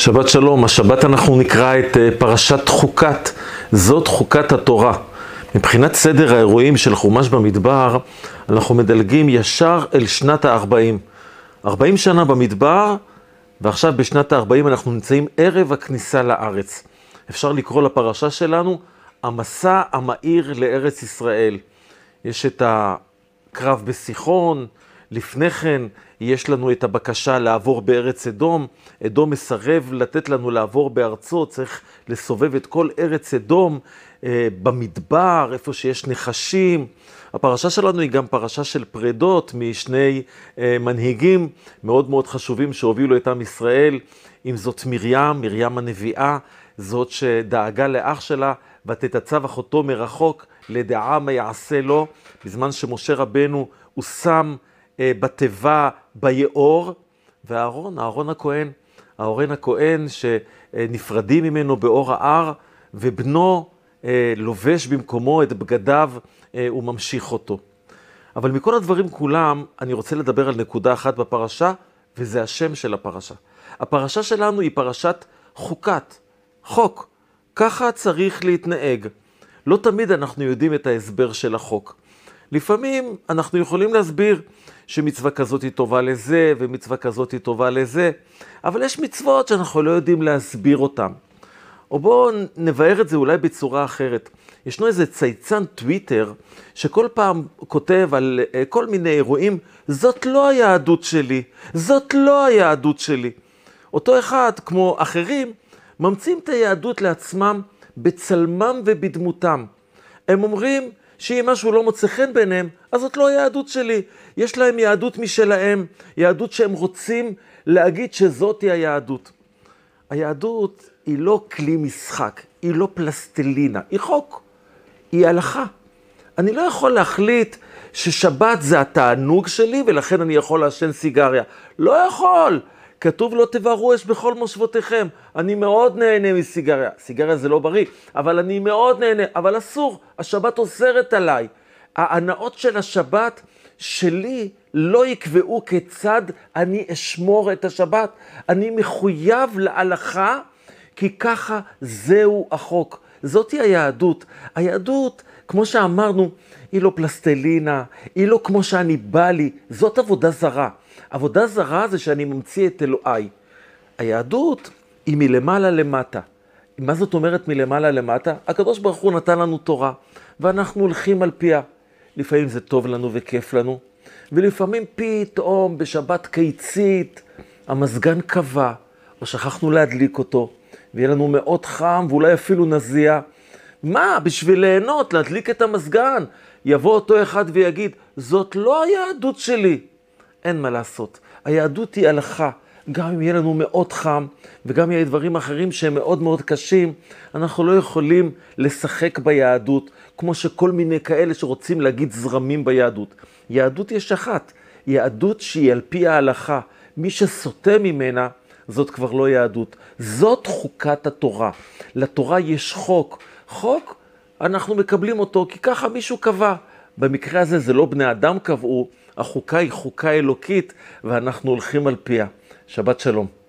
שבת שלום, השבת אנחנו נקרא את אה, פרשת חוקת, זאת חוקת התורה. מבחינת סדר האירועים של חומש במדבר, אנחנו מדלגים ישר אל שנת ה-40. 40 שנה במדבר, ועכשיו בשנת ה-40 אנחנו נמצאים ערב הכניסה לארץ. אפשר לקרוא לפרשה שלנו, המסע המהיר לארץ ישראל. יש את הקרב בסיחון, לפני כן יש לנו את הבקשה לעבור בארץ אדום. אדום מסרב לתת לנו לעבור בארצו, צריך לסובב את כל ארץ אדום אה, במדבר, איפה שיש נחשים. הפרשה שלנו היא גם פרשה של פרדות משני אה, מנהיגים מאוד מאוד חשובים שהובילו את עם ישראל. אם זאת מרים, מרים הנביאה, זאת שדאגה לאח שלה, ותתצב אחותו מרחוק, לדעה מה יעשה לו, בזמן שמשה רבנו הוא שם בתיבה ביאור, ואהרון, אהרון הכהן, אהרון הכהן שנפרדים ממנו באור ההר, ובנו אה, לובש במקומו את בגדיו אה, וממשיך אותו. אבל מכל הדברים כולם, אני רוצה לדבר על נקודה אחת בפרשה, וזה השם של הפרשה. הפרשה שלנו היא פרשת חוקת, חוק. ככה צריך להתנהג. לא תמיד אנחנו יודעים את ההסבר של החוק. לפעמים אנחנו יכולים להסביר שמצווה כזאת היא טובה לזה, ומצווה כזאת היא טובה לזה, אבל יש מצוות שאנחנו לא יודעים להסביר אותן. או בואו נבהר את זה אולי בצורה אחרת. ישנו איזה צייצן טוויטר שכל פעם כותב על uh, כל מיני אירועים, זאת לא היהדות שלי, זאת לא היהדות שלי. אותו אחד, כמו אחרים, ממציאים את היהדות לעצמם בצלמם ובדמותם. הם אומרים, שאם משהו לא מוצא חן ביניהם, אז זאת לא היהדות שלי. יש להם יהדות משלהם, יהדות שהם רוצים להגיד שזאתי היהדות. היהדות היא לא כלי משחק, היא לא פלסטלינה, היא חוק, היא הלכה. אני לא יכול להחליט ששבת זה התענוג שלי ולכן אני יכול לעשן סיגריה. לא יכול. כתוב לא תבערו אש בכל מושבותיכם. אני מאוד נהנה מסיגריה. סיגריה זה לא בריא, אבל אני מאוד נהנה, אבל אסור, השבת אוסרת עליי. ההנאות של השבת שלי לא יקבעו כיצד אני אשמור את השבת. אני מחויב להלכה, כי ככה זהו החוק. זאתי היהדות. היהדות, כמו שאמרנו, היא לא פלסטלינה, היא לא כמו שאני בא לי, זאת עבודה זרה. עבודה זרה זה שאני ממציא את אלוהי. היהדות היא מלמעלה למטה. מה זאת אומרת מלמעלה למטה? הקדוש ברוך הוא נתן לנו תורה, ואנחנו הולכים על פיה. לפעמים זה טוב לנו וכיף לנו, ולפעמים פתאום בשבת קיצית המזגן כבה, או שכחנו להדליק אותו, ויהיה לנו מאוד חם ואולי אפילו נזיע. מה, בשביל ליהנות, להדליק את המזגן? יבוא אותו אחד ויגיד, זאת לא היהדות שלי. אין מה לעשות. היהדות היא הלכה. גם אם יהיה לנו מאוד חם, וגם אם יהיה דברים אחרים שהם מאוד מאוד קשים, אנחנו לא יכולים לשחק ביהדות, כמו שכל מיני כאלה שרוצים להגיד זרמים ביהדות. יהדות יש אחת, יהדות שהיא על פי ההלכה. מי שסוטה ממנה, זאת כבר לא יהדות. זאת חוקת התורה. לתורה יש חוק. חוק, אנחנו מקבלים אותו כי ככה מישהו קבע. במקרה הזה זה לא בני אדם קבעו, החוקה היא חוקה אלוקית, ואנחנו הולכים על פיה. שבת שלום.